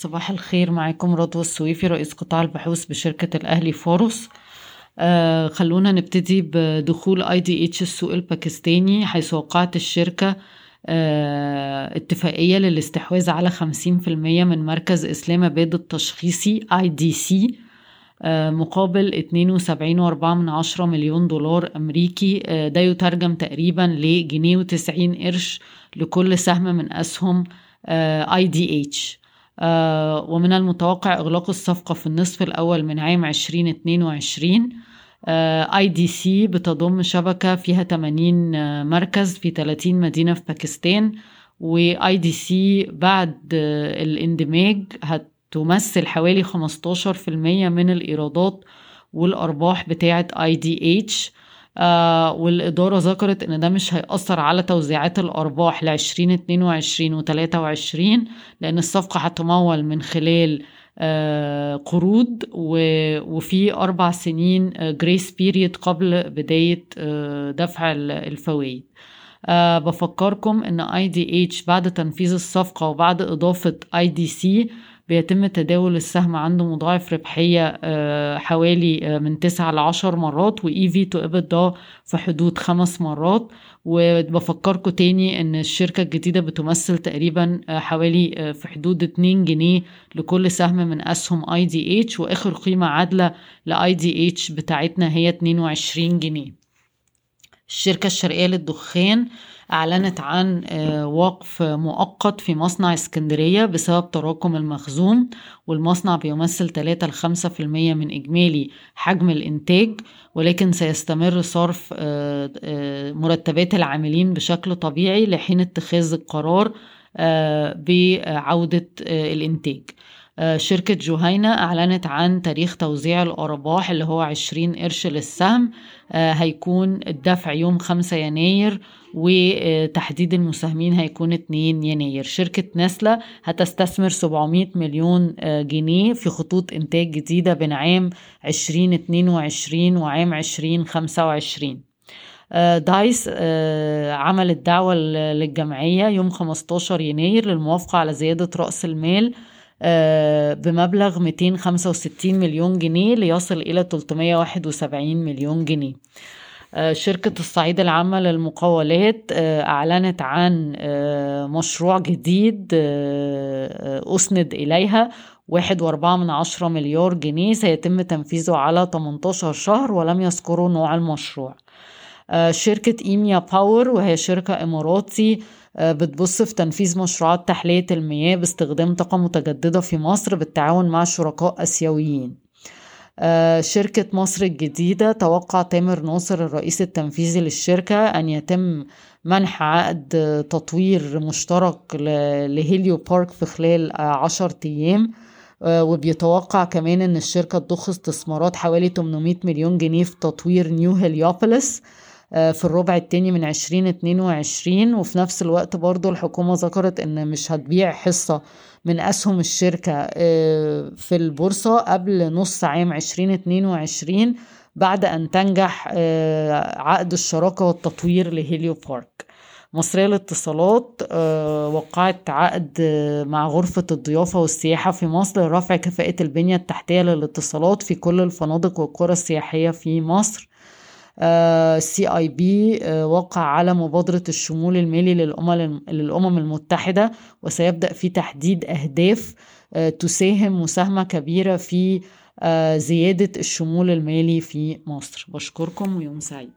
صباح الخير معاكم رضوى السويفي رئيس قطاع البحوث بشركة الأهلي فاروس آه خلونا نبتدي بدخول IDH السوق الباكستاني حيث وقعت الشركة آه اتفاقية للاستحواذ على 50% من مركز إسلام آباد التشخيصي IDC مقابل 72.4 مليون دولار أمريكي. آه ده يترجم تقريبا لجنيه وتسعين قرش لكل سهم من أسهم IDH ومن المتوقع إغلاق الصفقة في النصف الأول من عام 2022 IDC بتضم شبكة فيها 80 مركز في 30 مدينة في باكستان و IDC بعد الاندماج هتمثل حوالي 15% من الإيرادات والأرباح بتاعة IDH آه والإدارة ذكرت إن ده مش هيأثر على توزيعات الأرباح لعشرين اتنين وعشرين وتلاتة وعشرين لأن الصفقة هتمول من خلال آه قروض وفي أربع سنين grace period قبل بداية آه دفع الفوائد. أه بفكركم إن IDH بعد تنفيذ الصفقة وبعد إضافة IDC بيتم تداول السهم عنده مضاعف ربحية حوالي من تسعة لعشر مرات و EV to EBITDA في حدود خمس مرات. وبفكركم تاني إن الشركة الجديدة بتمثل تقريبا حوالي في حدود اتنين جنيه لكل سهم من أسهم IDH وآخر قيمة عادلة ل IDH بتاعتنا هي اتنين وعشرين جنيه. الشركة الشرقية للدخان أعلنت عن وقف مؤقت في مصنع اسكندرية بسبب تراكم المخزون والمصنع بيمثل 3 ل 5% من إجمالي حجم الإنتاج ولكن سيستمر صرف مرتبات العاملين بشكل طبيعي لحين اتخاذ القرار بعودة الإنتاج. شركة جهينة أعلنت عن تاريخ توزيع الأرباح اللي هو عشرين قرش للسهم هيكون الدفع يوم خمسة يناير وتحديد المساهمين هيكون 2 يناير. شركة نسلة هتستثمر 700 مليون جنيه في خطوط إنتاج جديدة بين عام 2022 وعام 2025 دايس عملت دعوة للجمعية يوم 15 يناير للموافقة على زيادة رأس المال. بمبلغ 265 مليون جنيه ليصل إلى 371 مليون جنيه. شركة الصعيد العامة للمقاولات أعلنت عن مشروع جديد أسند إليها واحد وأربعة من عشرة مليار جنيه. سيتم تنفيذه على 18 شهر ولم يذكروا نوع المشروع. شركة إيميا باور وهي شركة إماراتي بتبص في تنفيذ مشروعات تحلية المياه باستخدام طاقة متجددة في مصر بالتعاون مع شركاء أسيويين. شركة مصر الجديدة توقع تامر ناصر الرئيس التنفيذي للشركة أن يتم منح عقد تطوير مشترك لهيليو بارك في خلال عشر أيام. وبيتوقع كمان أن الشركة تضخ استثمارات حوالي 800 مليون جنيه في تطوير نيو هليوبوليس في الربع التاني من عشرين اتنين وعشرين وفي نفس الوقت برضو الحكومة ذكرت إن مش هتبيع حصة من أسهم الشركة في البورصة قبل نص عام عشرين اتنين وعشرين بعد أن تنجح عقد الشراكة والتطوير لهيليو بارك. مصرية للاتصالات وقعت عقد مع غرفة الضيافة والسياحة في مصر لرفع كفاءة البنية التحتية للاتصالات في كل الفنادق والقرى السياحية في مصر. ال CIB وقع على مبادرة الشمول المالي للأمم المتحدة وسيبدأ في تحديد أهداف تساهم مساهمة كبيرة في زيادة الشمول المالي في مصر. بشكركم ويوم سعيد.